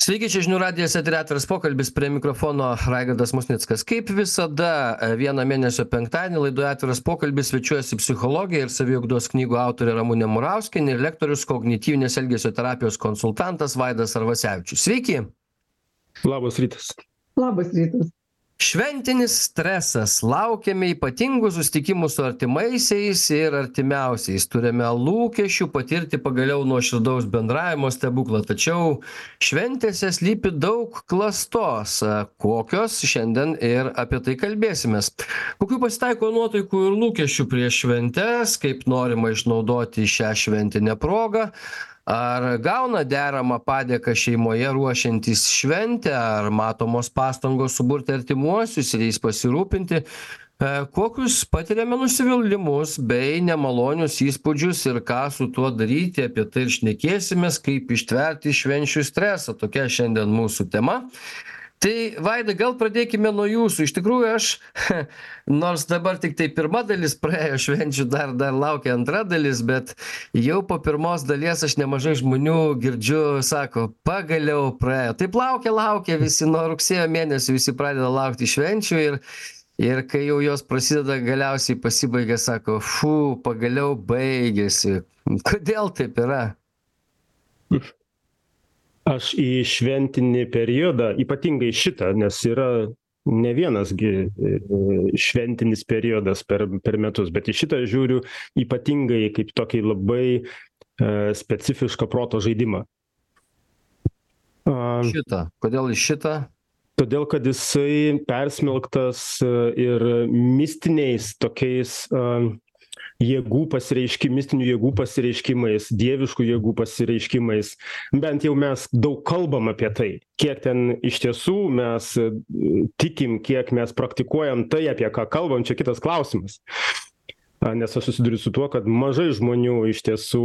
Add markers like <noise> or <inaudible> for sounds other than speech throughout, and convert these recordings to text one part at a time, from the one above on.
sveiki čia žinių radijas atviras pokalbis prie mikrofono raigardas musnickas. Kaip visada vieną mėnesio penktadienį laidoje atviras pokalbis svečiuojasi psichologė ir saviugdos knygų autorė ramunė murauskienė ir lektorius kognityvinės elgesio terapijos konsultantas vaidas arvasevičius. Sveiki. Labas rytas. Labas rytas šventinis stresas. Laukiame ypatingų susitikimų su artimaisiais ir artimiausiais. Turime lūkesčių patirti pagaliau nuoširdaus bendravimo stebuklą. Tačiau šventėse slypi daug klastos kokios šiandien ir apie tai kalbėsimės. Kokių pasitaiko nuotaikų ir lūkesčių prieš šventes kaip norima išnaudoti šią šventinę progą ar gauna deramą padėką šeimoje ruošiantis šventę ar matomos pastangos suburti artimuosius ir jais pasirūpinti? E, kokius patiriame nusivylimus bei nemalonius įspūdžius ir ką su tuo daryti apie tai ir šnekėsimės kaip ištverti švenčių stresą. Tokia šiandien mūsų tema tai vaidai gal pradėkime nuo jūsų. Iš tikrųjų aš <laughs> nors dabar tiktai pirma dalis praėjo švenčių dar dar laukia antra dalis bet jau po pirmos dalies aš nemažai žmonių girdžiu sako pagaliau praėjo. Taip laukia laukia visi nuo rugsėjo mėnesio visi pradeda laukti švenčių ir ir kai jau jos prasideda galiausiai pasibaigia sako fu pagaliau baigėsi. Kodėl taip yra aš į šventinį periodą ypatingai šitą nes yra ne vienas gi e, šventinis periodas per per metus bet į šitą žiūriu ypatingai kaip tokį labai e, specifišką proto žaidimą. Šitą. Kodėl į šitą? todėl kad jisai persmelktas e, ir mistiniais tokiais jėgų pasireiški mistinių jėgų pasireiškimais dieviškų jėgų pasireiškimais. Bent jau mes daug kalbam apie tai kiek ten iš tiesų mes e, tikim kiek mes praktikuojam tai apie ką kalbam. Čia kitas klausimas. Nes aš susiduriu su tuo kad mažai žmonių iš tiesų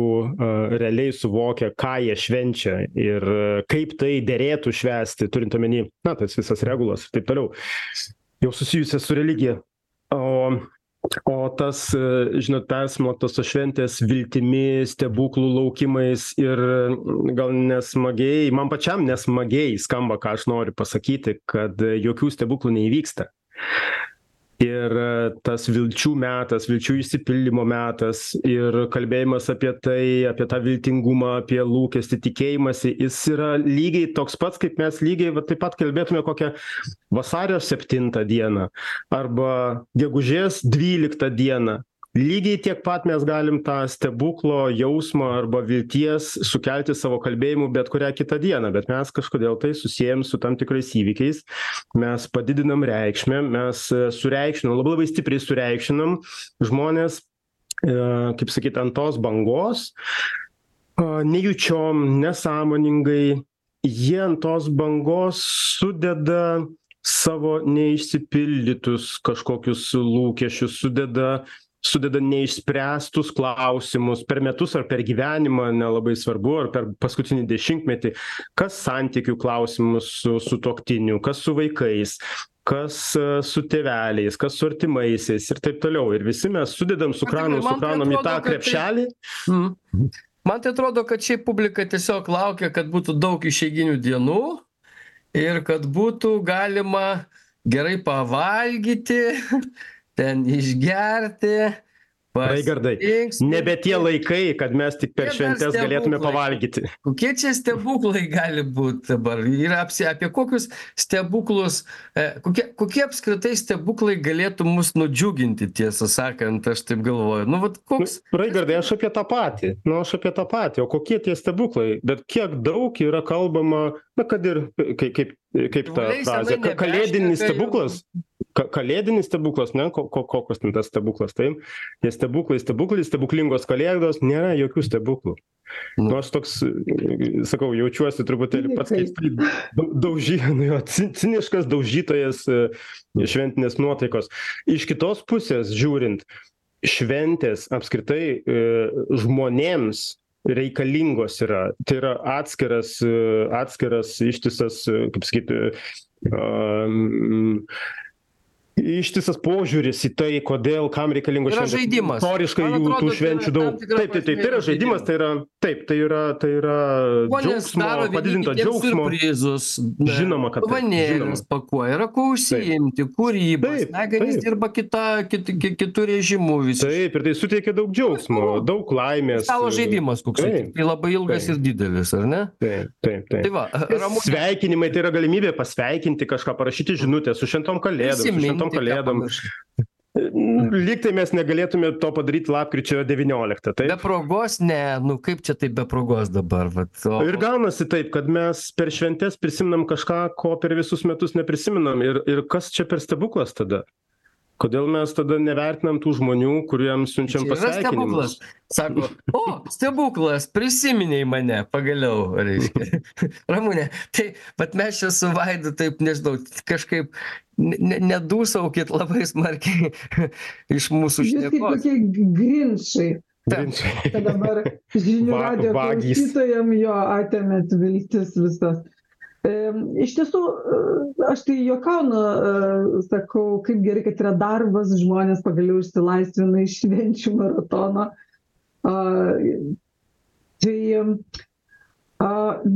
realiai suvokia ką jie švenčia ir kaip tai derėtų švęsti turint omeny na tas visas regulas ir taip toliau jau susijusias su religija. O o tas žinot persmelktos tos šventės viltimi stebuklų laukimais ir gal nesmagiai man pačiam nesmagiai skamba ką aš noriu pasakyti kad jokių stebuklų neįvyksta ir tas vilčių metas vilčių išsipildymo metas ir kalbėjimas apie tai apie tą viltingumą apie lūkestį tikėjimąsi jis yra lygiai toks pats kaip mes lygiai va taip pat kalbėtume kokią vasario septintą dieną arba gegužės dvyliktą dieną lygiai tiek pat mes galim tą stebuklo jausmą arba vilties sukelti savo kalbėjimu bet kurią kitą dieną bet mes kažkodėl tai susiejam su tam tikrais įvykiais mes padidinam reikšmę mes sureikšminam labai labai stipriai sureikšminam žmones e kaip sakyt ant tos bangos a nejučiom nesąmoningai jie ant tos bangos sudeda savo neišsipildytus kažkokius lūkesčius sudeda sudeda neišspręstus klausimus per metus ar per gyvenimą nelabai svarbu ar per paskutinį dešimtmetį. Kas santykių klausimus su sutuoktiniu kas su vaikais kas su tėveliais kas su artimaisiais ir taip toliau. Ir visi mes sudedam sukraunam sukraunam į tą krepšelį. Mhm. man tai atrodo kad šiaip publika tiesiog laukia kad būtų daug išeiginių dienų ir kad būtų galima gerai pavalgyti ten išgerti raigardai nebe tie laikai kad mes tik per šventes galėtume pavalgyti. Kokie čia stebuklai gali būt dabar? Yra apsi apie kokius stebuklus e kokie kokie apskritai stebuklai galėtų mus nudžiuginti tiesą sakant aš taip galvoju. Nu vat koks raigardai aš apie tą patį. Nu aš apie tą patį. O kokie tie stebuklai? Bet kiek daug yra kalbama na kad ir kai kaip kaip ta frazė kalėdinis stebuklas ka kalėdinis stebuklas ne? Ko ko kokios ten tas stebuklas taip? Tie stebuklai stebuklai stebuklingos kalėdos nėra jokių stebuklų. Nu. Aš toks sakau jaučiuosi truputėlį pats keistai dau dauži nu jo ci ciniškas daužytojas šventinės nuotaikos. Iš kitos pusės žiūrint šventės apskritai žmonėms reikalingos yra. Tai yra atskiras atskiras ištisas kaip sakyt a ištisas požiūris į tai kodėl kam reikalingos šventės. žaidimas. Istoriškai jų tų tai švenčių daug. Taip, taip, taip, tai yra žaidimas, tai yra, taip, tai yra, tai yra džiaugsmo, padidinto džiaugsmo. surprizus. na, Žinoma, kad žinoma. pakuoja, yra kuo užsiimti, kūryba, smegenys dirba kita, kit, kit, kitų režimų visi. Taip, ir tai suteikia daug džiaugsmo, daug laimės. Stalo žaidimas koks, Taip, tai labai ilgas ir didelis, ar ne? Taip, taip, Tai taip. va, Ramūnė, Sveikinimai tai yra galimybė pasveikinti kažką, parašyti žinutę su šventom kalėdom, su šventom kalėdom. pamiršai. Lyg tai mes negalėtume to padaryti lapkričio 19. Be Taip? progos, ne, nu kaip čia taip be progos dabar, vat, o, Ir gaunasi taip, kad mes per šventes prisiminam kažką, ko per visus metus neprisiminam. Ir, ir kas čia per stebuklas tada? Kodėl mes tada nevertinam tų žmonių, kuriems siunčiam pasveikinimus? stebuklas. Sako, o, stebuklas, prisiminiai mane, pagaliau, reiškia. <laughs> Ramūnė, tai, bet mes čia su Vaidu, taip, nežinau, kažkaip ne- ne- nedūsaukit labai smarkiai <laughs> iš mūsų šnekos. grinšai, Grinčai. kad dabar žinių <laughs> vagys. klausytojam jo atėmėt viltis visas. Iš tiesų, e, aš tai juokaunu, e, sakau, kaip gerai, kad yra darbas, žmonės pagaliau išsilaisvina iš švenčių maratono. Tai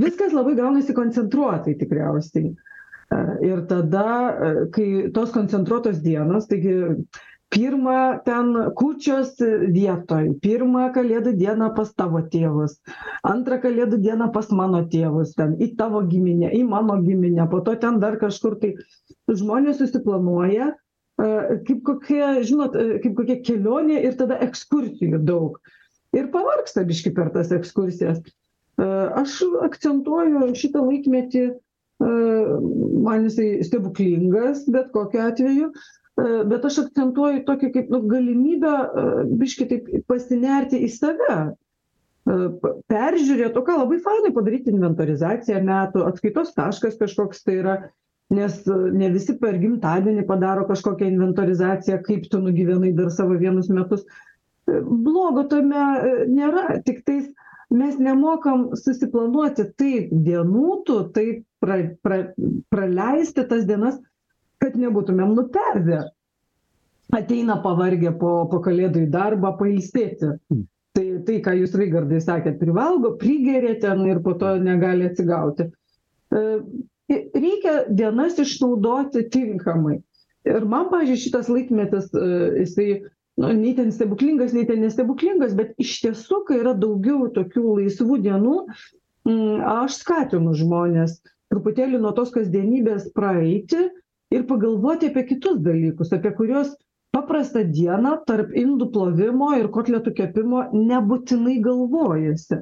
viskas labai gaunasi koncentruotai tikriausiai. E, Ir tada, kai tos koncentruotos dienos, taigi pirmą ten kūčios vietoj, pirmą kalėdų dieną pas tavo tėvus, antrą kalėdų dieną pas mano tėvus, ten į tavo giminę, į mano giminę, po to ten dar kažkur tai žmonės susiplanuoja, e, kaip kokia, žinot, e, kaip kokia kelionė ir tada ekskursijų daug. Ir pavargsta biški per tas ekskursijas. E, Aš akcentuoju šitą laikmetį, man jisai stebuklingas, bet kokiu atveju, bet aš akcentuoju tokį kaip nu, galimybę e, biški taip pasinerti į save. E, Peržiūrėti, o ką labai fainai padaryti inventorizaciją metų, atskaitos taškas kažkoks tai yra, nes e, ne visi per gimtadienį padaro kažkokią inventorizaciją, kaip tu nugyvenai dar savo vienus metus. E, Blogo tame e, nėra, tik tais mes nemokam susiplanuoti taip dienų, taip pra, pra, praleisti tas dienas, kad nebūtumėm nuperdę. Ateina pavargę po, po kalėdų į darbą pailsėti. Tai, tai, ką jūs Raigardai sakėt, privalgo, prigeria ten ir po to negali atsigauti. E, Reikia dienas išnaudoti tinkamai. Ir man, pažiūrėjau, šitas laikmetis, e, jisai nu, nei ten stebuklingas, nei ten nestebuklingas, bet iš tiesų, kai yra daugiau tokių laisvų dienų, mm, aš skatinu žmonės truputėlį nuo tos kasdienybės praeiti ir pagalvoti apie kitus dalykus, apie kuriuos paprastą dieną tarp indų plovimo ir kotletų kepimo nebūtinai galvojasi.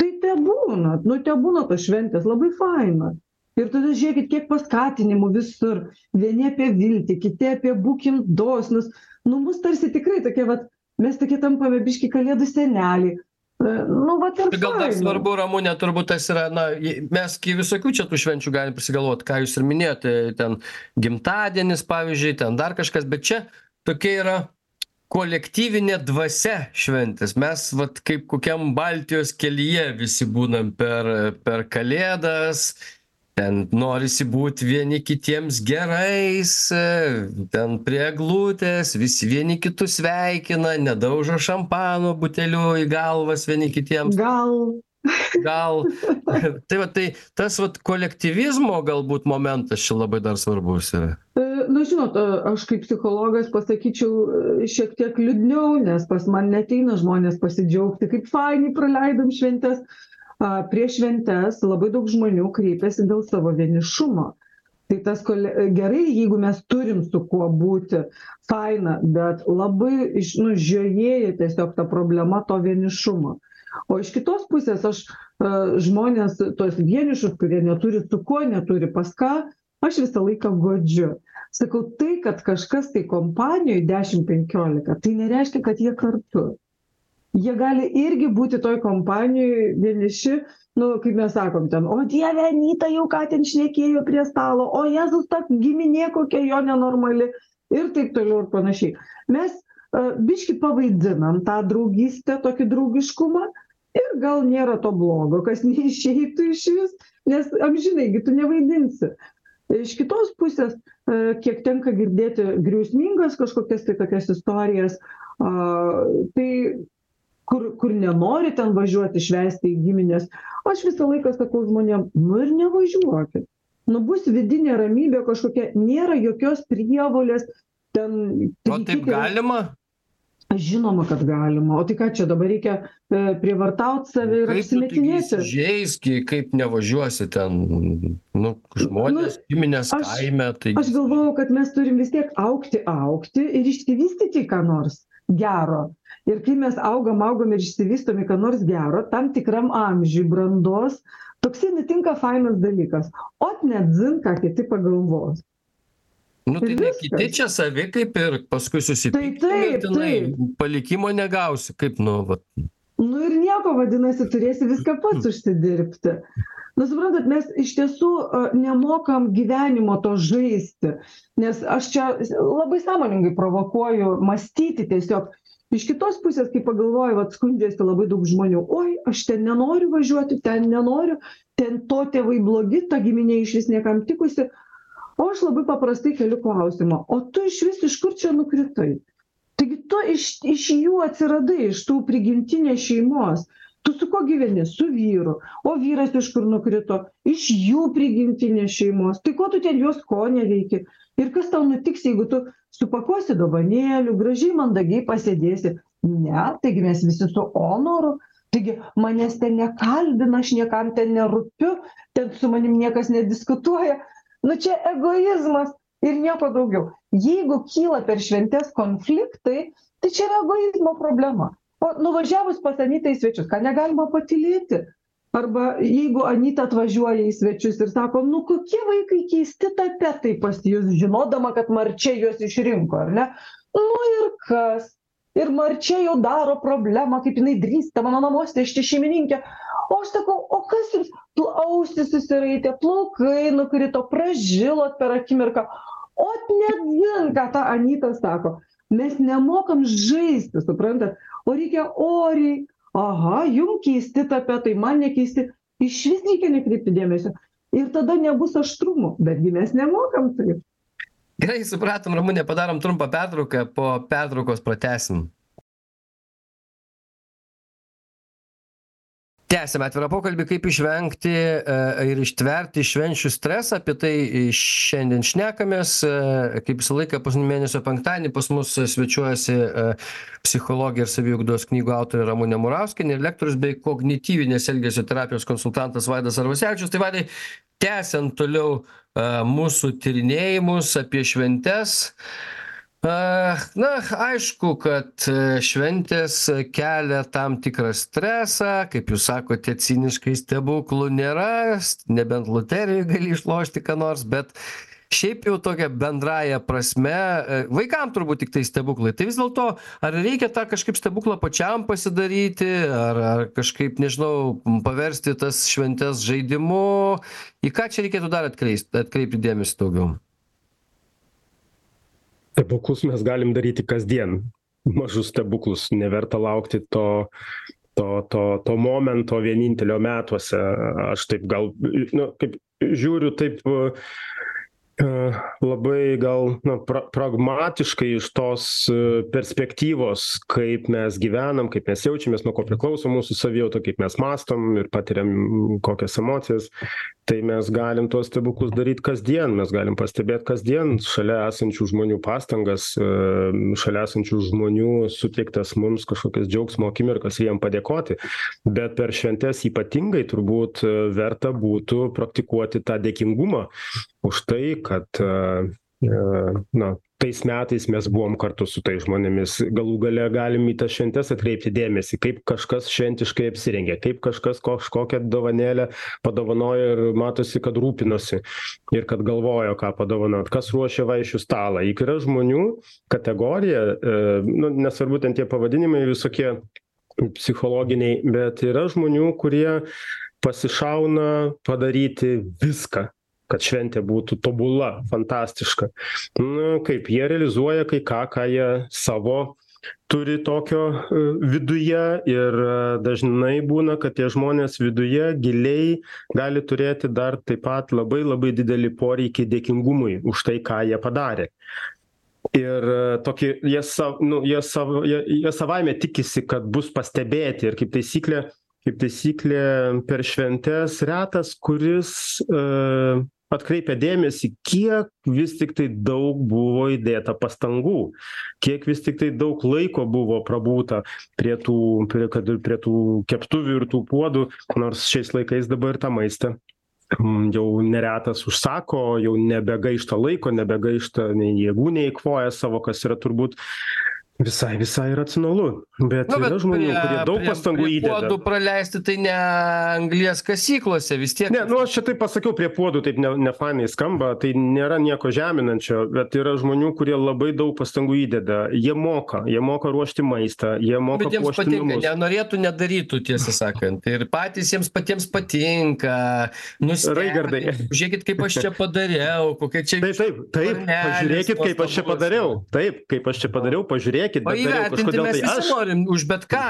Tai te būna, nu te būna tos šventės, labai faina. Ir tada žiūrėkit, kiek paskatinimų visur. Vieni apie viltį, kiti apie būkim dosnus. Nu, mus tarsi tikrai tokie, vat, mes tokie tampame biški kalėdų seneliai. Nu, va, ir Tai Gal dar svarbu, Ramūnė, turbūt tas yra, na, mes gi visokių čia tų švenčių galim prisigalvoti, ką jūs ir minėjote, ten gimtadienis, pavyzdžiui, ten dar kažkas, bet čia tokia yra kolektyvinė dvasia šventės. Mes, vat, kaip kokiam Baltijos kelyje visi būnam per, per kalėdas, ten norisi būti vieni kitiems gerais, ten prie eglutės, visi vieni kitus sveikina, nedaužo šampano buteliu į galvas vieni kitiems. Gal. Gal. <laughs> Tai va tai tas vat kolektyvizmo galbūt momentas čia labai dar svarbus yra. E, Na, žinot, e, aš kaip psichologas pasakyčiau e, šiek tiek liūdniau, nes pas man neteina žmonės pasidžiaugti, kaip fainai praleidom šventės. A, Prieš šventės labai daug žmonių kreipiasi dėl savo vienišumo. Tai tas kole- gerai, jeigu mes turim su kuo būti, faina, bet labai iš- nu, žiojėja tiesiog ta problema to vienišumo. O iš kitos pusės aš e, žmonės, tos vienišus, kurie neturi su kuo, neturi pas ką, aš visą laiką godžiu. Sakau, tai, kad kažkas tai kompanijoje 10-15, tai nereiškia, kad jie kartu. Jie gali irgi būti toj kompanijoje vieniši, nu, kaip mes sakom ten, o Dieve, Anita jau ką ten šnekėjo prie stalo, o Jėzus ta giminė kokia jo nenormali ir taip toliau ir panašiai. Mes uh, biški pavaidinam tą draugystę, tokį draugiškumą ir gal nėra to blogo, kas <laughs> neišeitų iš vis, nes amžinaigi tu nevaidinsi. iš kitos pusės e, kiek tenka girdėti griausmingas kažkokias tai tokias istorijas a, tai kur, kur nenori ten važiuoti švęsti į giminės, aš visą laiką sakau žmonėm, nu ir nevažiuokit. Nu bus vidinė ramybė kažkokia, nėra jokios prievolės ten. O taip galima? Žinoma, kad galima. O tai ką čia dabar reikia e, prievartauti save ir apsimetinėti? Žaiski, kaip nevažiuosi ten, nu, žmonės, nu, giminės aš, kaime. Tai... Aš galvoju, kad mes turim vis tiek aukti, aukti ir išsivystyti ką nors gero. Ir kai mes augam, augam ir išsivystom į ką nors gero, tam tikram amžiui brandos, toksai nutinka fainas dalykas. O net zin, ką kiti pagalvos. Nu tai ne kiti čia savi kaip ir paskui susipykti, palikimo negausi, kaip nu, va. Nu ir nieko, vadinasi, turėsi viską pats užsidirbti. Na, suprantat, mes iš tiesų uh, nemokam gyvenimo to žaisti, nes aš čia labai sąmoningai provokuoju mąstyti tiesiog. Iš kitos pusės, kai pagalvoju, vad skundžiasi labai daug žmonių, oi, aš ten nenoriu važiuoti, ten nenoriu, ten to tėvai blogi, ta giminė iš vis niekam tikusi, o aš labai paprastai keliu klausimą o tu išvis iš kur čia nukritai? Taigi tu iš iš jų atsiradai iš tų prigimtinės šeimos tu su kuo gyveni? Su vyru. O vyras iš kur nukrito? Iš jų prigimtinės šeimos. Tai ko tu ten juos ko neveiki ir kas tau nutiks jeigu tu supakuosi dovanėlių gražiai mandagiai pasėdėsi? Ne taigi mes visi su onoru. Taigi manęs ten nekalbina aš niekam ten nerūpiu ten su manim niekas nediskutuoja. Nu čia egoizmas ir nieko daugiau. Jeigu kyla per šventes konfliktai tai čia yra egoizmo problema o nuvažiavus pas anytą į svečius ką negalima patylėti? Arba jeigu anyta atvažiuoja į svečius ir sako nu kokie vaikai keisti tapetai pas jus žinodama kad marčia juos išrinko ar ne? Nu ir kas? Ir marčia jau daro problemą kaip jinai drįsta mano namuose nešti šeimininkę. O aš sakau o kas jums? Ausys susiraitė plaukai nukrito pražilot per akimirką. Ot net dzin ką ta anyta sako mes nemokam žaisti suprantat? O reikia oriai aha jum keisti tapetai man nekeisti. Išvis reikia nekreipti dėmesio. Ir tada nebus aštrumo betgi mes nemokam taip. Gerai supratom ramune padarom trumpą pertrauką po pertraukos pratęsim tęsiame atvirą pokalbį kaip išvengti e, ir ištverti švenčių stresą apie tai šiandien šnekamės e, kaip visą laiką paskutinį mėnesio penktadienį pas mus svečiuojasi e, psichologė ir saviugdos knygų autorė ramunė murauskienė ir lektorius bei kognityvinės elgesio terapijos konsultantas vaidas arvasevičius. Tai vaidai tęsiant toliau mūsų tyrinėjimus apie šventes a na aišku kad e, šventės kelia tam tikrą stresą. Kaip jūs sakote ciniškai stebuklų nėra. Nebent loterijoj gali išlošti ką nors bet šiaip jau tokia bendrąja prasme e, vaikam turbūt tiktai stebuklai. Tai vis dėlto ar reikia tą kažkaip stebuklą pačiam pasidaryti ar ar kažkaip nežinau paversti tas šventes žaidimu? Į ką čia reikėtų dar atkreist atkreipti dėmesį daugiau stebuklus mes galim daryti kasdien. Mažus stebuklus. Neverta laukti to to to to momento vienintelio metuose. Aš taip gal nu kaip žiūriu taip labai gal na pra pragmatiškai iš tos e, perspektyvos kaip mes gyvenam kaip mes jaučiamės nuo ko priklauso mūsų savijauta kaip mes mąstom ir patiriam kokias emocijas tai mes galim tuos stebuklus daryt kasdien. Mes galim pastebėt kasdien šalia esančių žmonių pastangas e, šalia esančių žmonių suteiktas mums kažkokias džiaugsmo akimirkas ir jiem padėkoti. Bet per šventes ypatingai turbūt verta būtų praktikuoti tą dėkingumą už tai kad na tais metais mes buvom kartu su tais žmonėmis. Galų gale galim į tas šventes atkreipti dėmesį kaip kažkas šventiškai apsirengė kaip kažkas kažkokią dovanėlę padovanojo ir matosi kad rūpinosi ir kad galvojo ką padovanot kas ruošė vaišių stalą. Juk yra žmonių kategorija nu nesvarbu ten tie pavadinimai visokie psichologiniai bet yra žmonių kurie pasišauna padaryti viską kad šventė būtų tobula fantastiška. Nu kaip jie realizuoja kai ką ką jie savo turi tokio e, viduje ir e, dažnai būna kad tie žmonės viduje giliai gali turėti dar taip pat labai labai didelį poreikį dėkingumui už tai ką jie padarė. Ir e, tokį jie sav nu jie sav jie jie savaime tikisi kad bus pastebėti ir kaip taisyklė kaip taisyklė per šventes retas kuris e atkreipia dėmesį kiek vis tiktai daug buvo įdėta pastangų kiek vis tiktai daug laiko buvo prabūta prie tų prie kad ir prie tų keptuvių ir tų puodų nors šiais laikais dabar tą maistą mm, jau neretas užsako jau nebegaišta laiko nebegaišta nei jėgų neeikvoja savo kas yra turbūt visai visai racionalu bet Nu, yra bet žmonių kurie daug pastangų įdeda puodų praleisti tai ne anglies kasyklose vis tiek Ne, nu aš čia taip pasakiau prie puodų, taip ne, nefainai skamba, tai nėra nieko žeminančio, bet yra žmonių, kurie labai daug pastangų įdeda. Jie moka, jie moka ruošti maistą, jie moka puošti namus. nenorėtų, nedarytų, tiesą sakant. Ir patys jiems patiems patinka. Raigardai. Žiūrėkit, kaip aš čia padariau, kokia čia... Taip, taip, taip, pažiūrėkit, kaip aš čia padariau. Taip, kaip aš čia padariau, pažiūrėkit, O bet dariau kažkodėl tai aš. norim už bet ką,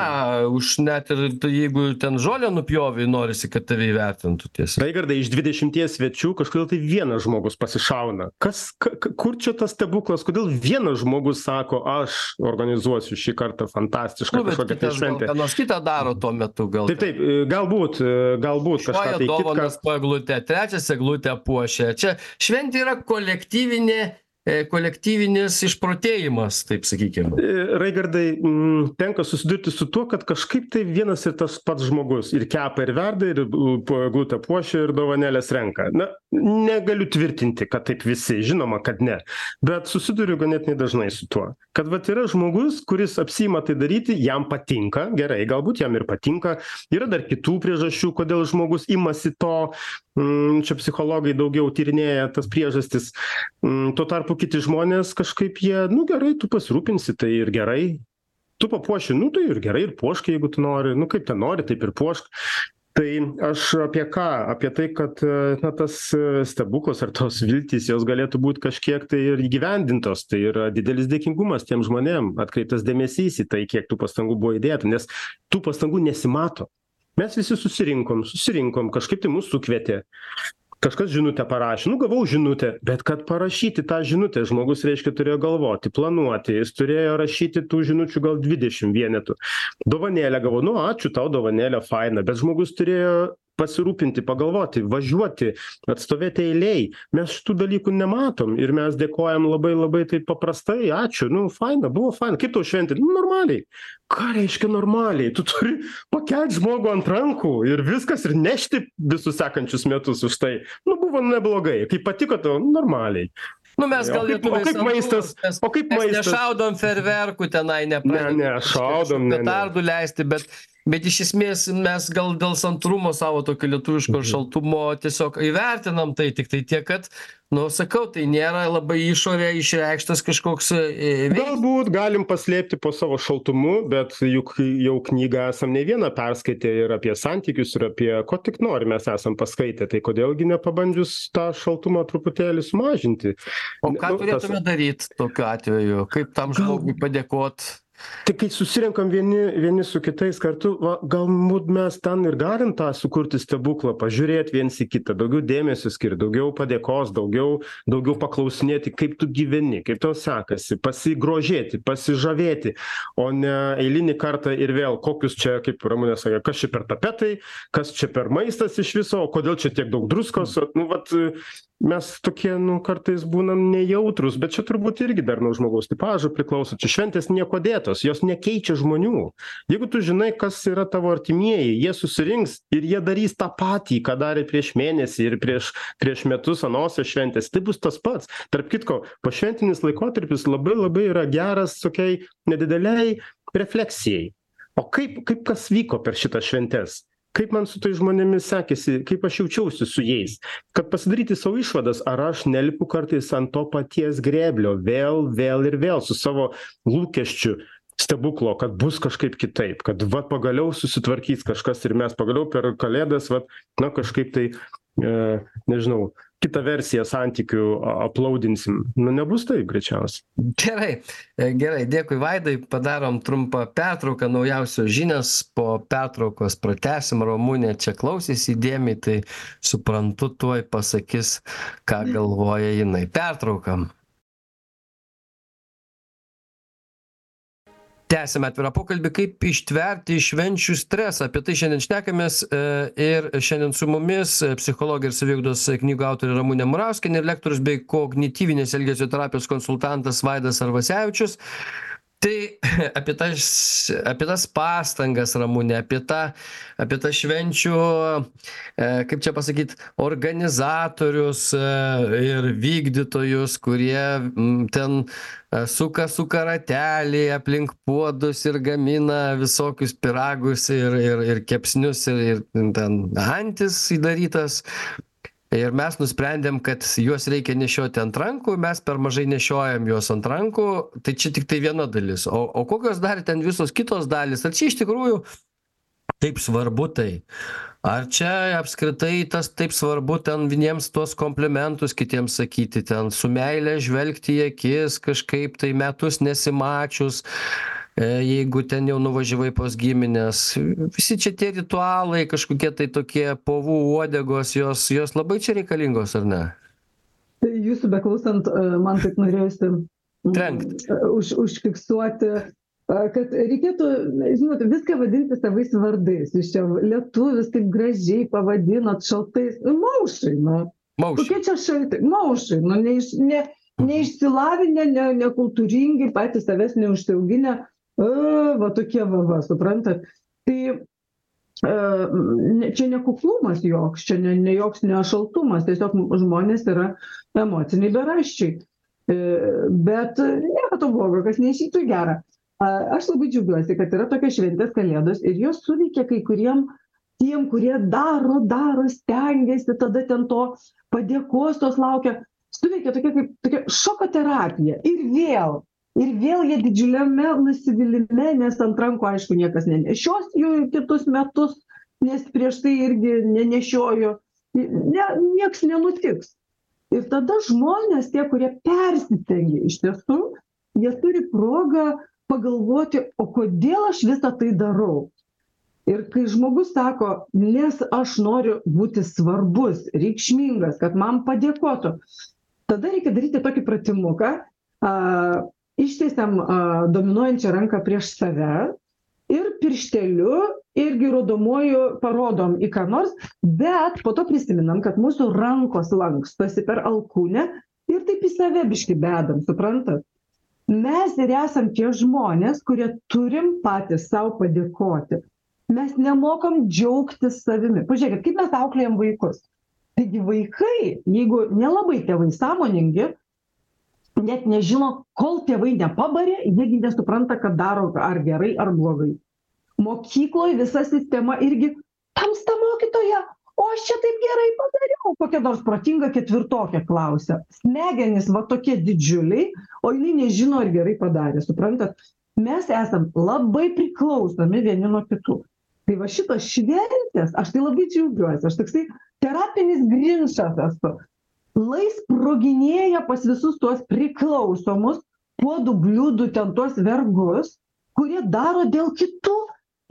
už net ir tai, jeigu ten žolę nupjovai, norisi, kad tave įvertintų tiesa. Raigardai, iš 20 svečių kažkodėl tai vienas žmogus pasišauna. Kas, ka, ka- kur čia tas stebuklas, kodėl vienas žmogus sako, aš organizuosiu šį kartą fantastišką Nu, kažkokią tai gal šventę. ką nors kitą daro tuo metu, gal. Taip, taip, e, galbūt, e, galbūt Šoja tai kitką. dovanas po eglutę, trečias eglutę puošia. Čia šventė yra kolektyvinė, kolektyvinis išprotėjimas, taip sakykime. E, Raigardai, mm, tenka susidurti su tuo, kad kažkaip tai vienas ir tas pats žmogus ir kepa ir verda, ir po eglutę puošia, ir dovanėlės renka. Na, negaliu tvirtinti, kad taip visi, žinoma, kad ne. Bet susiduriu ganėtinai dažnai su tuo, kad vat yra žmogus, kuris apsima tai daryti, jam patinka, gerai, galbūt jam ir patinka. Yra dar kitų priežasčių, kodėl žmogus imasi to, mm, čia psichologai daugiau tyrinėja tas priežastis. Mm, Tuo tarpu kiti žmonės kažkaip jie, nu gerai, tu pasirūpinsi, tai ir gerai. Tu papuoši, nu tai ir gerai, ir puošk, jeigu tu nori, nu kaip ten nori, taip ir puošk. Tai aš apie ką? Apie tai, kad na, tas stebuklas ar tos viltys, jos galėtų būti kažkiek tai ir įgyvendintos. Tai yra didelis dėkingumas tiem žmonėm, atkreiptas dėmesys į tai, kiek tų pastangų buvo įdėta, nes tų pastangų nesimato. Mes visi susirinkom, susirinkom, kažkaip tai mūsų sukvietė kažkas žinutę parašė. Nu gavau žinutę bet kad parašyti tą žinutę žmogus reiškia turėjo galvoti planuoti jis turėjo rašyti tų žinučių gal dvidešim vienetų. Dovanėlę gavau. Nu ačiū tau dovanėlė faina bet žmogus turėjo pasirūpinti pagalvoti važiuoti atstovėti eilėj. Mes šitų dalykų nematom ir mes dėkojam labai labai taip paprastai. Ačiū nu faina buvo faina. Kaip tau šventė nu normaliai. Ką reiškia normaliai? Tu turi pakelt žmogų ant rankų ir viskas ir nešti visus sekančius metus už tai. Nu buvo neblogai. Kaip patiko tau normaliai. Nu, mes gal lietuviai kaip maistas? O kaip maistas? nešaudom ferverkų tenai, nepradedam Ne, ne, šaudom, petardų leisti, bet, bet iš esmės mes gal dėl santūrumo savo tokio lietuviško Mhm. šaltumo tiesiog įvertinam tai, tik tai tiek, kad, nu, sakau, tai nėra labai išorė išreikštas kažkoks e, veiksmas. Galbūt galim paslėpti po savo šaltumu, bet juk jau knygą esam ne vieną perskaitę ir apie santykius, ir apie ko tik nori mes esam paskaitę, tai kodėlgi nepabandžius tą šaltumą truputėlį sumažinti. O ką Nu, tas- turėtume daryti tokiu atveju? Kaip tam žmogui padėkoti? Tai kai susirenkam vieni, vieni su kitais kartu, va, galbūt mes ten ir galim tą sukurti stebuklą, pažiūrėti viens į kitą, daugiau dėmesio skirti, daugiau padėkos, daugiau, daugiau paklausinėti, kaip tu gyveni, kaip tau sekasi, pasigrožėti, pasižavėti, o ne eilinį kartą ir vėl, kokius čia, kaip Ramūnė sakė, kas čia per tapetai, kas čia per maistas iš viso, o kodėl čia tiek daug druskos, nu, vat, mes tokie, nu, kartais būnam nejautrus, bet čia turbūt irgi dar nuo žmogaus tipažo priklauso, čia šventės nieko dėtos, jos nekeičia žmonių. Jeigu tu žinai, kas yra tavo artimieji, jie susirinks ir jie darys tą patį, ką darė prieš mėnesį ir prieš, prieš metus anosios šventės, tai bus tas pats. Tarp kitko, pašventinis laikotarpis labai labai yra geras tokiai nedideliai refleksijai. O kaip, kaip kas vyko per šitas šventes? Kaip man su tais žmonėmis sekėsi, kaip aš jaučiausi su jais, kad pasidaryti savo išvadas, ar aš nelipu kartais ant to paties greblio, vėl, vėl ir vėl su savo lūkesčiu stebuklo, kad bus kažkaip kitaip, kad va pagaliau susitvarkys kažkas ir mes pagaliau per kalėdas, va, na kažkaip tai, e, nežinau, kitą versiją santykių aplaudinsim. Nu nebus taip greičiausiai. Gerai e, gerai dėkui vaidai padarom trumpą pertrauką naujausios žinios po pertraukos pratęsim ramunė čia klausėsi įdėmiai tai suprantu tuoj pasakys ką galvoja jinai. Pertrauka tęsiame atvirą pokalbį kaip ištverti švenčių stresą. Apie tai šiandien šnekamės e, ir šiandien su mumis psichologė ir saviugdos knygų autorė ramunė murauskienė lektorius bei kognityvinės elgesio terapijos konsultantas vaidas arvasevičius tai <laughs> apie tas apie tas pastangas ramune apie tą apie tą švenčių e, kaip čia pasakyt organizatorius e, ir vykdytojus kurie ten e, suka suka ratelį aplink puodus ir gamina visokius pyragus ir ir ir kepsnius ir ir ten antis įdarytas ir mes nusprendėm kad juos reikia nešioti ant rankų mes per mažai nešiojam juos ant rankų. Tai čia tiktai viena dalis. O o kokios dar ten visos kitos dalys? Ar čia iš tikrųjų taip svarbu tai? Ar čia apskritai tas taip svarbu ten vieniems tuos komplimentus kitiems sakyti ten su meile žvelgti į akis kažkaip tai metus nesimačius jeigu ten jau nuvažiavai pas gimines visi čia tie ritualai kažkokie tai tokie povų uodegos jos jos labai čia reikalingos ar ne tai jūsų beklausant e, man taip norėjosi Trenkt. E, už, užfiksuoti kad reikėtų, žinot, viską vadinti savais vardais. Jūs čia lietuvis taip gražiai pavadinot šaltais. Nu, maušai, nu. Maušai. Kokie čia šaltai? Maušai, nu, neiš, ne, neišsilavinę, ne, nekultūringi, patys savęs neužsiauginę a, va tokie va, va, suprantat. Tai e, čia ne kuklumas joks, čia ne, ne joks nešaltumas, tiesiog žmonės yra emociniai beraščiai. E, bet nėra to blogo, kas neišytų gerą. Aš labai džiaugiuosi, kad yra tokia šventės kalėdos ir jos suveikia kai kuriem tiem, kurie daro, daro, stengiasi, tada ten to padėkos tos laukia. Suveikia tokia kaip tokia šoko terapija. Ir vėl ir vėl jie didžiuliame nusivylime nes ant rankų aišku niekas nenešios jų kitus metus nes prieš tai irgi nenešiojo. Ne nieks nenutiks. Ir tada žmonės tie kurie persistengė iš tiesų jie turi progą pagalvoti o kodėl aš visa tai darau? Ir kai žmogus sako nes aš noriu būti svarbus reikšmingas kad man padėkotų tada reikia daryti tokį pratimuką a ištiesiam dominuojančią ranką prieš save ir piršteliu irgi rodomuoju parodom į ką nors bet po to prisimenam kad mūsų rankos lankstosi per alkūnę ir taip į save biškį bedam suprantat? Mes ir esam tie žmonės kurie turim patys sau padėkoti. Mes nemokam džiaugtis savimi. Pažiūrėkit kaip mes auklėjam vaikus. Taigi vaikai jeigu nelabai tėvai sąmoningi net nežino kol tėvai nepabarė jie gi nesupranta kad daro ar gerai ar blogai. Mokykloj visa sistema irgi tamsta mokytoja o aš čia taip gerai padariau. Kokia nors protinga ketvirtokė klausia. Smegenys va tokie didžiuliai o jinai nežino ar gerai padarė suprantat? Mes esam labai priklausomi vieni nuo kitų. Tai va šitos šventės aš tai labai džiaugiuosi aš toksai terapinis grinčas esu lai sproginėja pas visus tuos priklausomus puodų bliūdų ten tuos vergus kurie daro dėl kitų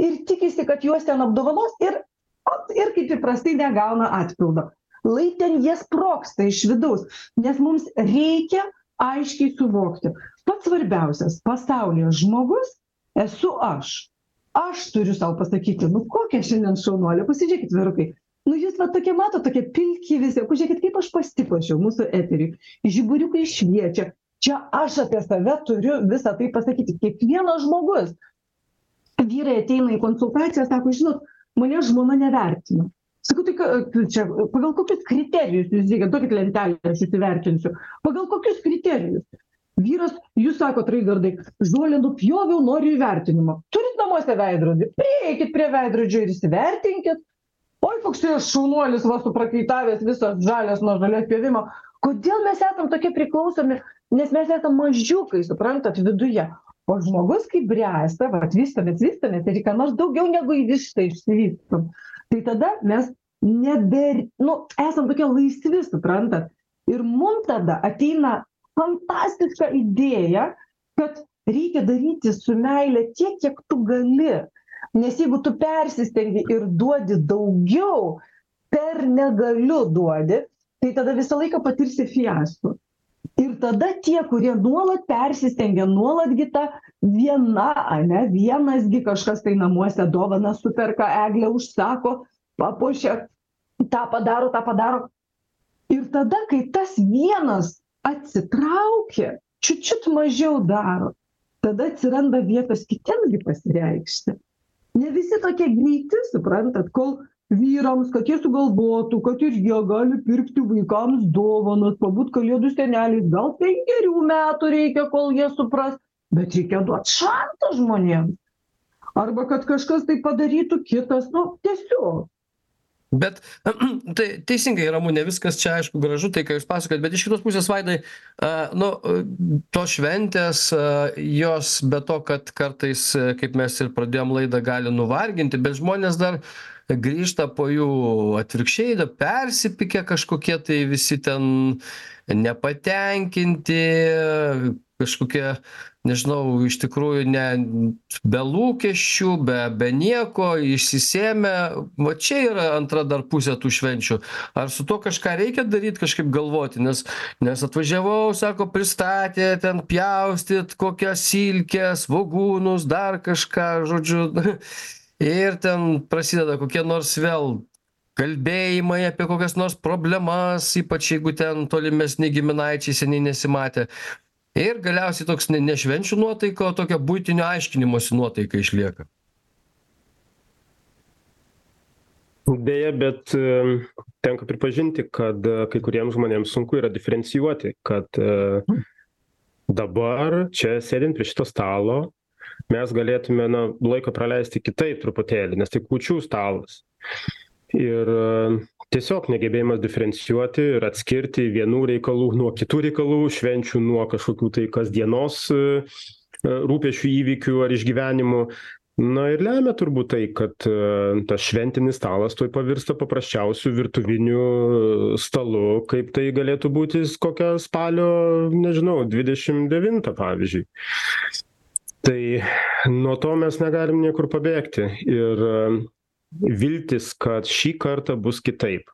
ir tikisi kad juos ten apdovanos ir ot ir kaip įprastai negauna atpildo. Lai ten jie sprogsta iš vidaus nes mums reikia aiškiai suvokti. Pats svarbiausias pasaulyje žmogus esu aš. Aš turiu sau pasakyti nu kokia šiandien šaunuolė pasižiūrėkit vyrukai jūs va tokie matot tokie pilki visi. Pažiūrėkit kaip aš pasipuošiau mūsų eteriui. Žiburiukai šviečia. Čia aš apie save turiu visa tai pasakyti. Kiekvienas žmogus. Vyrai ateina į konsultaciją sako žinot manęs žmona nevertina. Sakau tai ką čia pagal kokius kriterijus jūs žiūrėkit duokit lentelę aš įsivertinsiu. Pagal kokius kriterijus? Vyras jūs sakot raigardai žolę nupjoviau noriu įvertinimo. Turit namuose veidrodį? Prieikit prie veidrodžio ir įsivertinkit oi koks čia šaunuolis va suprakaitavęs visas žalias nuo žolės pjovimo kodėl mes esam tokie priklausomi nes mes esam mažiukai suprantat viduje o žmogus kai bręsta vat vystomės vystomės ir į ką nors daugiau negu į vištą išsivystom tai tada mes nebe, nu, esam tokie laisvi, suprantat. Ir mums tada ateina fantastiška idėja, kad reikia daryti su meilė tiek, kiek tu gali. Nes jeigu tu persistengi ir duodi daugiau, per negaliu duodi, tai tada visą laiką patirsi fiasko. Ir tada tie, kurie nuolat persistengia, nuolatgi ta viena, ne, vienasgi kažkas tai namuose dovana superka, eglę užsako, papuošia, tą padaro, tą padaro. Ir tada, kai tas vienas atsitraukia, čiučiut mažiau daro, tada atsiranda vietos kitiems pasireikšti. Ne visi tokie greiti, suprantat, kol vyrams, kad jie sugalvotų, kad ir jie gali pirkti vaikams dovanas, pabūt kalėdų seneliais, gal penkerių metų reikia, kol jie supras, bet reikia duoti šansą žmonėms. Arba kad kažkas tai padarytų kitas, nu, tiesiog. Bet <clears throat> tai teisingai, Ramūnė, viskas čia aišku gražu, tai ką jūs pasakojat, bet iš kitos pusės, Vaidai, nu, to šventės, jos be to, kad kartais, kaip mes ir pradėjom laidą, gali nuvarginti, bet žmonės dar grįžta po jų atvirkščiai, da persipykę kažkokie tai visi ten nepatenkinti, kažkokie nežinau iš tikrųjų ne be lūkesčių be be nieko išsisėmę. Va čia yra antra dar pusė tų švenčių. Ar su tuo kažką reikia daryt kažkaip galvoti? Nes nes atvažiavau sako pristatė ten pjaustyt kokias silkes svogūnus dar kažką žodžiu. <laughs> Ir ten prasideda kokie nors vėl kalbėjimai apie kokias nors problemas ypač jeigu ten tolimesni giminaičiai seniai nesimatę ir galiausiai toks ne ne švenčių nuotaika o tokia buitinio aiškinimosi nuotaika išlieka. Deja bet tenka pripažinti kad kai kuriems žmonėms sunku yra diferencijuoti kad dabar čia sėdint prie šito stalo mes galėtume na laiko praleisti kitaip truputėlį nes tai kūčių stalas. Ir tiesiog negebėjimas diferencijuoti ir atskirti vienų reikalų nuo kitų reikalų švenčių nuo kažkokių tai kasdienos rūpesčių įvykių ar išgyvenimų. Na ir lemia turbūt tai kad tas šventinis stalas tuoj pavirsta paprasčiausiu virtuviniu stalu. Kaip tai galėtų būti kokią spalio nežinau dvidešim devintą pavyzdžiui. Tai nuo to mes negalim niekur pabėgti. Ir viltis kad šį kartą bus kitaip.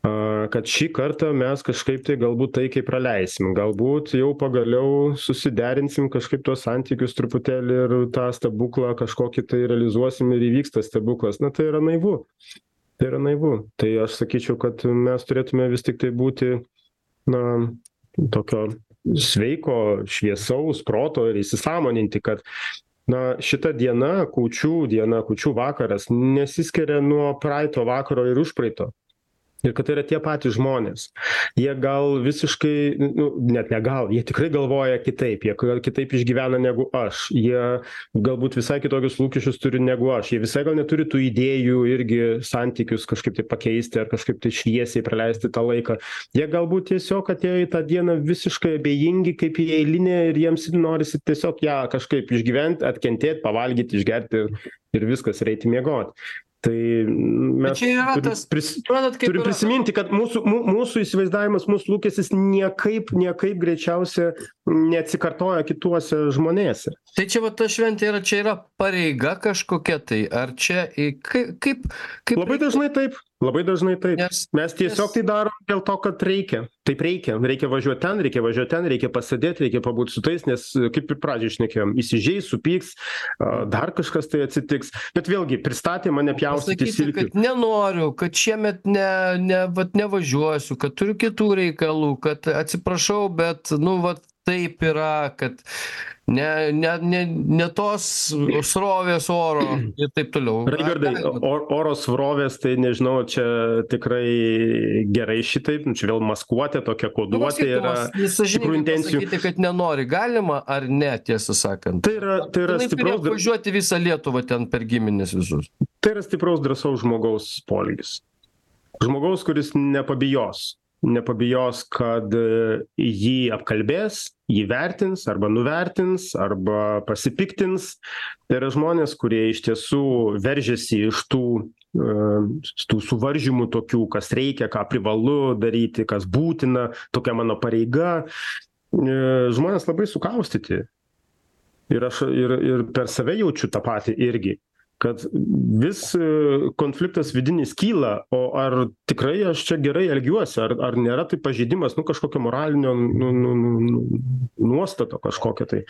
Kad šį kartą mes kažkaip tai galbūt taikiai praleisim. Galbūt jau pagaliau susiderinsim kažkaip tuos santykius truputėlį ir tą stebuklą kažkokį tai realizuosim ir įvyks tas stebuklas. Na tai yra naivu. Tai yra naivu. Tai aš sakyčiau kad mes turėtume vis tiktai būti na tokio sveiko šviesaus proto ir įsisąmoninti kad na šita diena kūčių diena kūčių vakaras nesiskiria nuo praeito vakaro ir užpraeito ir kad tai yra tie patys žmonės. Jie gal visiškai nu net ne gal jie tikrai galvoja kitaip jie kitaip išgyvena negu aš. Jie galbūt visai kitokius lūkesčius turi negu aš. Jie visai gal neturi tų idėjų irgi santykius kažkaip tai pakeisti ar kažkaip tai šviesiai praleisti tą laiką. Jie galbūt tiesiog atėjo į tą dieną visiškai abejingi kaip į eilinę ir jiems norisi tiesiog ją kažkaip išgyvent atkentėt pavalgyt išgert ir ir viskas ir eiti miegot tai mes čia yra turim tas pris suprantat kaip turim prisiminti kad mūsų mū mūsų įsivaizdavimas mūsų lūkestis niekaip niekaip greičiausia neatsikartoja kituose žmonėse. Tai čia va ta šventė yra čia yra pareiga kažkokia tai ar čia į kai kaip kaip labai dažnai taip labai dažnai taip. Mes tiesiog tai darom dėl to kad reikia. Taip reikia. Reikia važiuot ten reikia važiuot ten reikia pasėdėt reikia pabūt su tais nes kaip ir pradžioj šnekėjom įsižeis supyks a dar kažkas tai atsitiks. Bet vėlgi pristatė mane pjaustyti silkių. kad nenoriu kad šiemet ne ne vat nevažiuosiu kad turiu kitų reikalų kad atsiprašau bet nu vat taip yra kad ne ne ne ne tos srovės oro ir taip toliau. Raigardai o oro srovės tai nežinau čia tikrai gerai šitaip nu čia vėl maskuotė tokia koduotė yra tikrų intencijų pasakyti kad nenori. Galima ar ne tiesą sakant? Tai yra tai yra stipraus apvažiuoti visą lietuvą ten per gimines visus. Tai yra stipraus drąsaus žmogaus poelgis. Žmogaus kuris nepabijos nepabijos kad e, jį apkalbės jį vertins arba nuvertins arba pasipiktins. Tai yra žmonės kurie iš tiesų veržiasi iš tų tų suvaržymų tokių kas reikia ką privalu daryti kas būtina tokia mano pareiga. Žmonės labai sukaustyti. Ir aš ir ir per save jaučiu tą patį irgi kad vis konfliktas vidinis kyla o ar tikrai aš čia gerai elgiuosi ar ar nėra tai pažeidimas nu kažkokio moralinio nu nu nu nu nuostato kažkokio tai.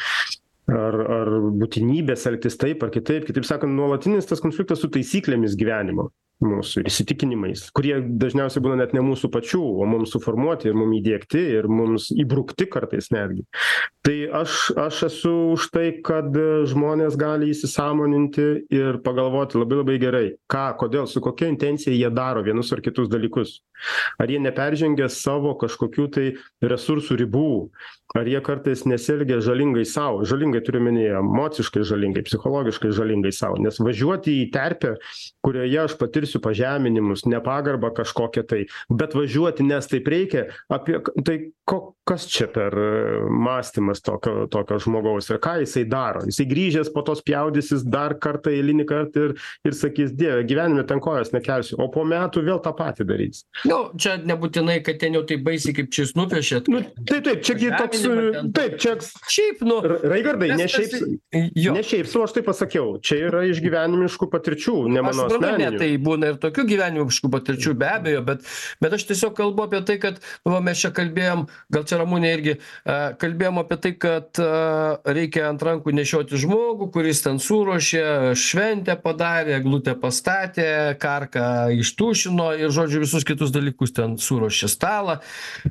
Ar ar būtinybės elgtis taip ar kitaip. Kitaip sakant nuolatinis tas konfliktas su taisyklėmis gyvenimo mūsų ir įsitikinimais kurie dažniausiai būna net ne mūsų pačių o mums suformuoti ir mum įdiegti ir mums įbrukti kartais netgi. Tai aš aš esu už tai kad žmonės gali įsisąmoninti ir pagalvoti labai labai gerai ką kodėl su kokia intencija jie daro vienus ar kitus dalykus. Ar jie neperžengia savo kažkokių tai resursų ribų ar jie kartais nesielgia žalingai sau žalingai turiu omeny emociškai žalingai psichologiškai žalingai sau nes važiuoti į terpę kurioje aš patirsiu pažeminimus nepagarbą kažkokią tai bet važiuoti nes taip reikia apie tai ko kas čia per mąstymas tokio tokio žmogaus ir ką jisai daro? Jisai grįžęs po to spjaudysis dar kartą eilinį kartą ir ir sakys dieve gyvenime ten kojos nekelsiu. O po metų vėl tą patį darys. Nu čia nebūtinai kad ten jau taip baisiai kaip čia jūs nupiešėt nu taip taip čia gi toks taip čia šiaip nu raigardai ne šiaip ne šiaip sau aš taip pasakiau čia yra iš gyvenimiškų patirčių ne mano asmeninių. tai būna ir tokių gyvenimiškų patirčių be abejo bet bet aš tiesiog kalbu apie tai kad va mes čia kalbėjom gal čia ramunė irgi a, kalbėjom apie tai kad a, reikia ant rankų nešioti žmogų kuris ten suruošė šventę padarė eglutę pastatė karką ištuštino ir žodžiu visus kitus dalykus ten suruošė stalą.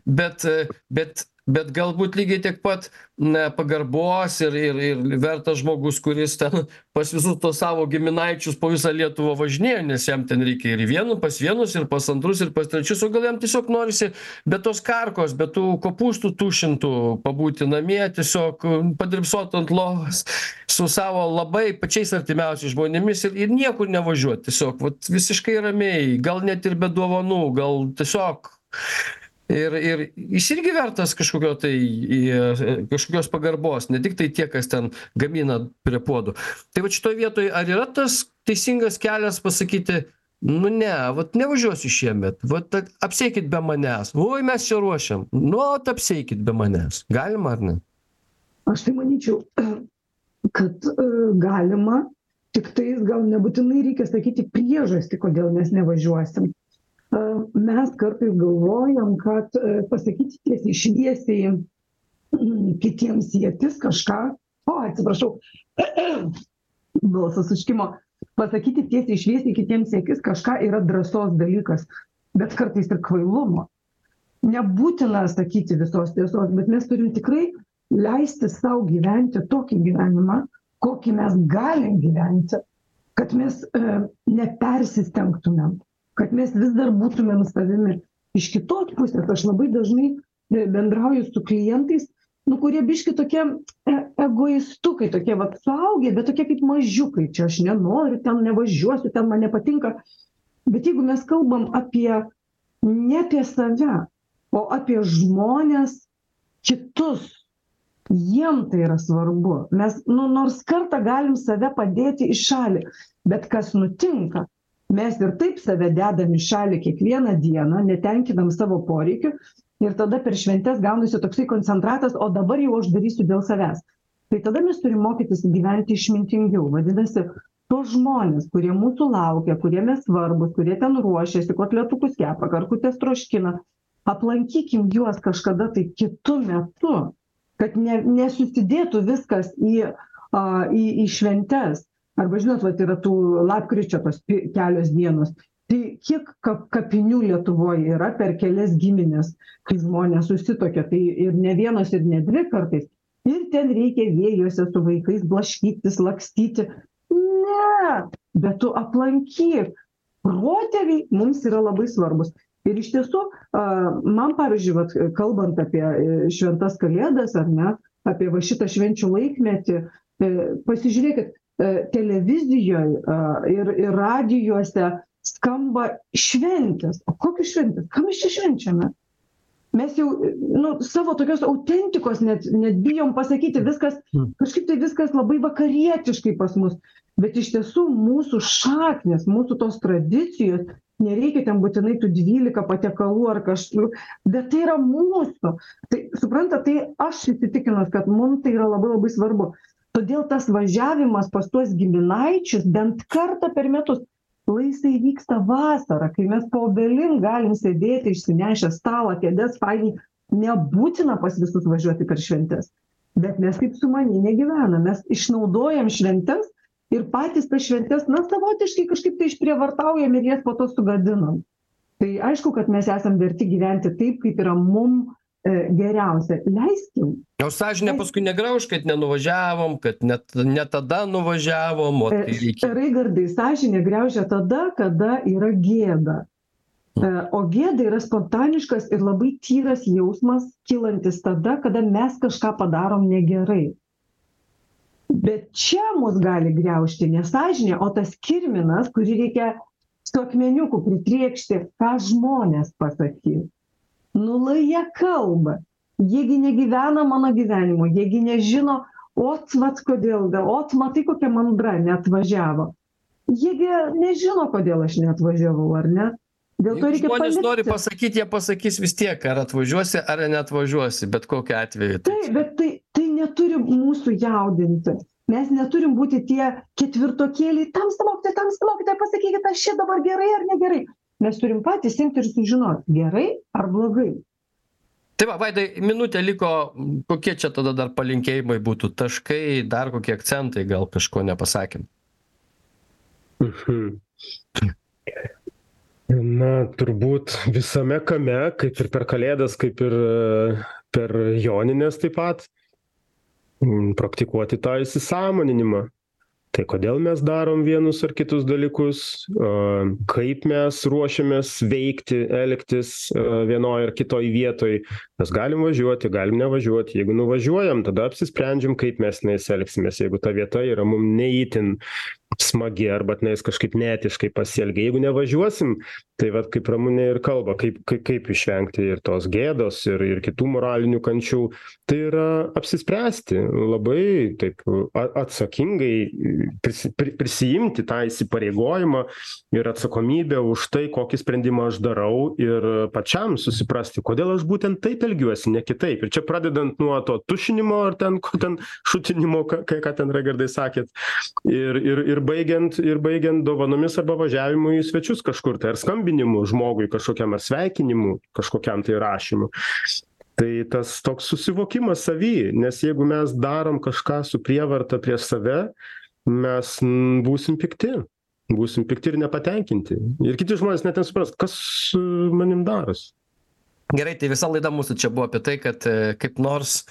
Bet bet bet galbūt lygiai tiek pat na pagarbos ir ir ir vertas žmogus kuris ten <laughs> pas visus tuos savo giminaičius po visą lietuvą važinėja nes jam ten reikia ir vienų pas vienus ir pas antrus ir pas trečius o gal jam tiesiog norisi be tos karkos be tų kopūstų tušintų pabūti namie tiesiog padrybsot ant lovos <laughs> su savo labai pačiais artimiausiais žmonėmis ir ir niekur nevažiuot. Tiesiog vat visiškai ramiai gal net ir be dovanų gal tiesiog ir ir jis irgi vertas kažkokio tai į kažkokios pagarbos ne tiktai tie kas ten gamina prie puodų. Tai vat šitoj vietoj ar yra tas teisingas kelias pasakyti nu ne vat nevažiuosiu šiemet vat apsieikit be manęs. Oi mes čia ruošiam. Nu ot apsieikit be manęs. Galima ar ne? Aš tai manyčiau <clears throat> kad galima tiktais gal nebūtinai reikia sakyti priežastį kodėl mes nevažiuosim mes kartais galvojam kad <clears throat> pasakyti tiesiai šviesiai kitiems akis kažką o atsiprašau balsas užkimo pasakyti tiesiai šviesiai kitiems akis kažką yra drąsos dalykas bet kartais ir kvailumo. Nebūtina sakyti visos tiesos bet mes turim tikrai leisti sau gyventi tokį gyvenimą kokį mes galim gyventi kad mes nepersistengtumėm kad mes vis dar būtumėm savimi iš kitos pusės aš labai dažnai bendrauju su klientais nu kurie biškį tokie e egoistukai tokie vat suaugę bet tokie kaip mažiukai. Čia aš nenoriu ten nevažiuosiu ten man nepatinka. Bet jeigu mes kalbam apie ne apie save o apie žmones kitus jiem tai yra svarbu. Mes nu nors kartą galim save padėti į šalį bet kas nutinka mes ir taip save dedam į šalį kiekvieną dieną netenkinam savo poreikių ir tada per šventes gaunasi toksai koncentratas o dabar jau aš darysiu dėl savęs. Tai tada mes turim mokytis gyventi išmintingiau. Vadinasi tuos žmones kurie mūsų laukia kurie mes svarbūs kurie ten ruošiasi kotletukus kepa karkutes troškina aplankykim juos kažkada tai kitu metu kad ne nesusidėtų viskas į a į į šventes arba žinot vat yra tų lapkričio tos kelios dienos. Tai kiek kap kapinių lietuvoj yra per kelias gimines kai žmonės susituokia? Tai ir ne vienos ir ne dvi kartais. Ir ten reikia vėjuose su vaikais blaškytis lakstyti. Ne! Bet tu aplankyk. Protėviai mums yra labai svarbūs ir iš tiesų a man pavyzdžiui vat kalbant apie šventas kalėdas ar ne apie va šitą švenčių laikmetį pasižiūrėkit televizijoj ir ir radijuose skamba šventės. O kokios šventės? Ką mes čia švenčiame? Mes jau nu savo tokios autentikos net net bijom pasakyti viskas kažkaip tai viskas labai vakarietiškai pas mus. Bet iš tiesų mūsų šaknys mūsų tos tradicijos nereikia ten būtinai tų dvylika patiekalų ar kažkur bet tai yra mūsų. Tai suprantat tai aš įsitikinus kad mum tai yra labai labai svarbu todėl tas važiavimas pas tuos giminaičius bent kartą per metus. Lai jisai vyksta vasarą kai mes po obelim galim sėdėti išsinešę stalą kėdes fainiai nebūtina pas visus važiuoti per šventes. Bet mes taip sumaniai negyvenam mes išnaudojam šventes ir patys tas šventes na savotiškai kažkaip tai išprievartaujam ir jas po to sugadinam. Tai aišku kad mes esam verti gyventi taip kaip yra mum geriausia leiskim o sąžinė paskui negrauš kad nenuvažiavom kad net ne tada nuvažiavom o E, tai reikia Raigardai, sąžinė greužia tada, kada yra gėda. E, O gėda yra spontaniškas ir labai tyras jausmas, kylantis tada, kada mes kažką padarom negerai. Bet čia mus gali greužti nesąžinė, o tas kirminas, kurį reikia su akmeniuku pritriekšti, ką žmonės pasakys. Nu, lai jie kalba. Jiegi negyvena mano gyvenimu, jiegi nežino, ot, vat kodėl, ot, matai, kokia mandra neatvažiavo. Jiegi nežino, kodėl aš neatvažiavau, ar ne? Dėl to reikia žmonės nori pasakyti, jie pasakys vis tiek, ar atvažiuosi, ar neatvažiuosi, bet kokiu atveju. Tai Taip, bet tai, tai neturi mūsų jaudinti. Mes neturim būti tie ketvirtokėliai, tamsta mokytoja, tamsta mokytoja, pasakykit, aš čia dabar gerai ar negerai. Mes turim patys imti ir sužinoti, gerai ar blogai. Tai va, Vaidai, minutė liko, kokie čia tada dar palinkėjimai būtų, taškai, dar kokie akcentai, gal kažko nepasakėm. Mhm. Na, turbūt visame kame, kaip ir per Kalėdas, kaip ir per Joninės taip pat, praktikuoti tą įsisąmoninimą. Tai kodėl mes darom vienus ar kitus dalykus, a, kaip mes ruošiamės veikti, elgtis a, vienoje ar kitoje vietoje. Mes galim važiuoti, galim nevažiuoti. Jeigu nuvažiuojam, tada apsisprendžiam, kaip mes tenais elgsimės. Jeigu ta vieta yra mums neįtin smagi arba tenais kažkaip neetiškai pasielgia. Jeigu nevažiuosim, tai vad kaip Ramunė ir kalba, kaip, kaip, kaip išvengti ir tos gėdos, ir, ir kitų moralinių kančių, tai yra apsispręsti labai taip a- atsakingai prisi, pri, prisijimti tą įsipareigojimą ir atsakomybę už tai, kokį sprendimą aš darau ir pačiam susiprasti, kodėl aš būtent taip elgiuosi, ne kitaip. Ir čia pradedant nuo to tušinimo ar ten, ko ten šutinimo, ką, ką ką ten Raigardai sakėt, ir, ir, ir, baigiant, ir baigiant dovanomis arba važiavimu į svečius kažkur, tai ar skambinimu žmogui kažkokiam ar sveikinimu, kažkokiam tai rašymu. Tai tas toks susivokimas savy, nes jeigu mes darom kažką su prievarta prieš save, mes būsim pikti. Būsim pikti ir nepatenkinti. Ir kiti žmonės net nesupras, kas su manim darosi. Gerai, tai visa laida mūsų čia buvo apie tai, kad e, kaip nors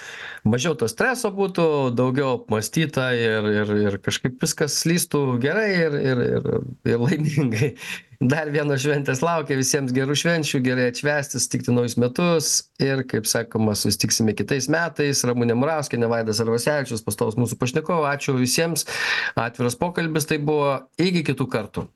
mažiau to streso būtų, daugiau apmastyta ir, ir, ir kažkaip viskas slystų gerai ir, ir, ir, ir laimingai. <laughs> Dar vienos šventės laukia, visiems gerų švenčių, gerai atšvęsti, sutikti naujus metus ir, kaip sakoma, susitiksime kitais metais. Ramūnė Murauskė, Nevaidas Arvasevičius, pastovus mūsų pašnekovo. Ačiū visiems. Atviras pokalbis tai buvo. Iki kitų kartų.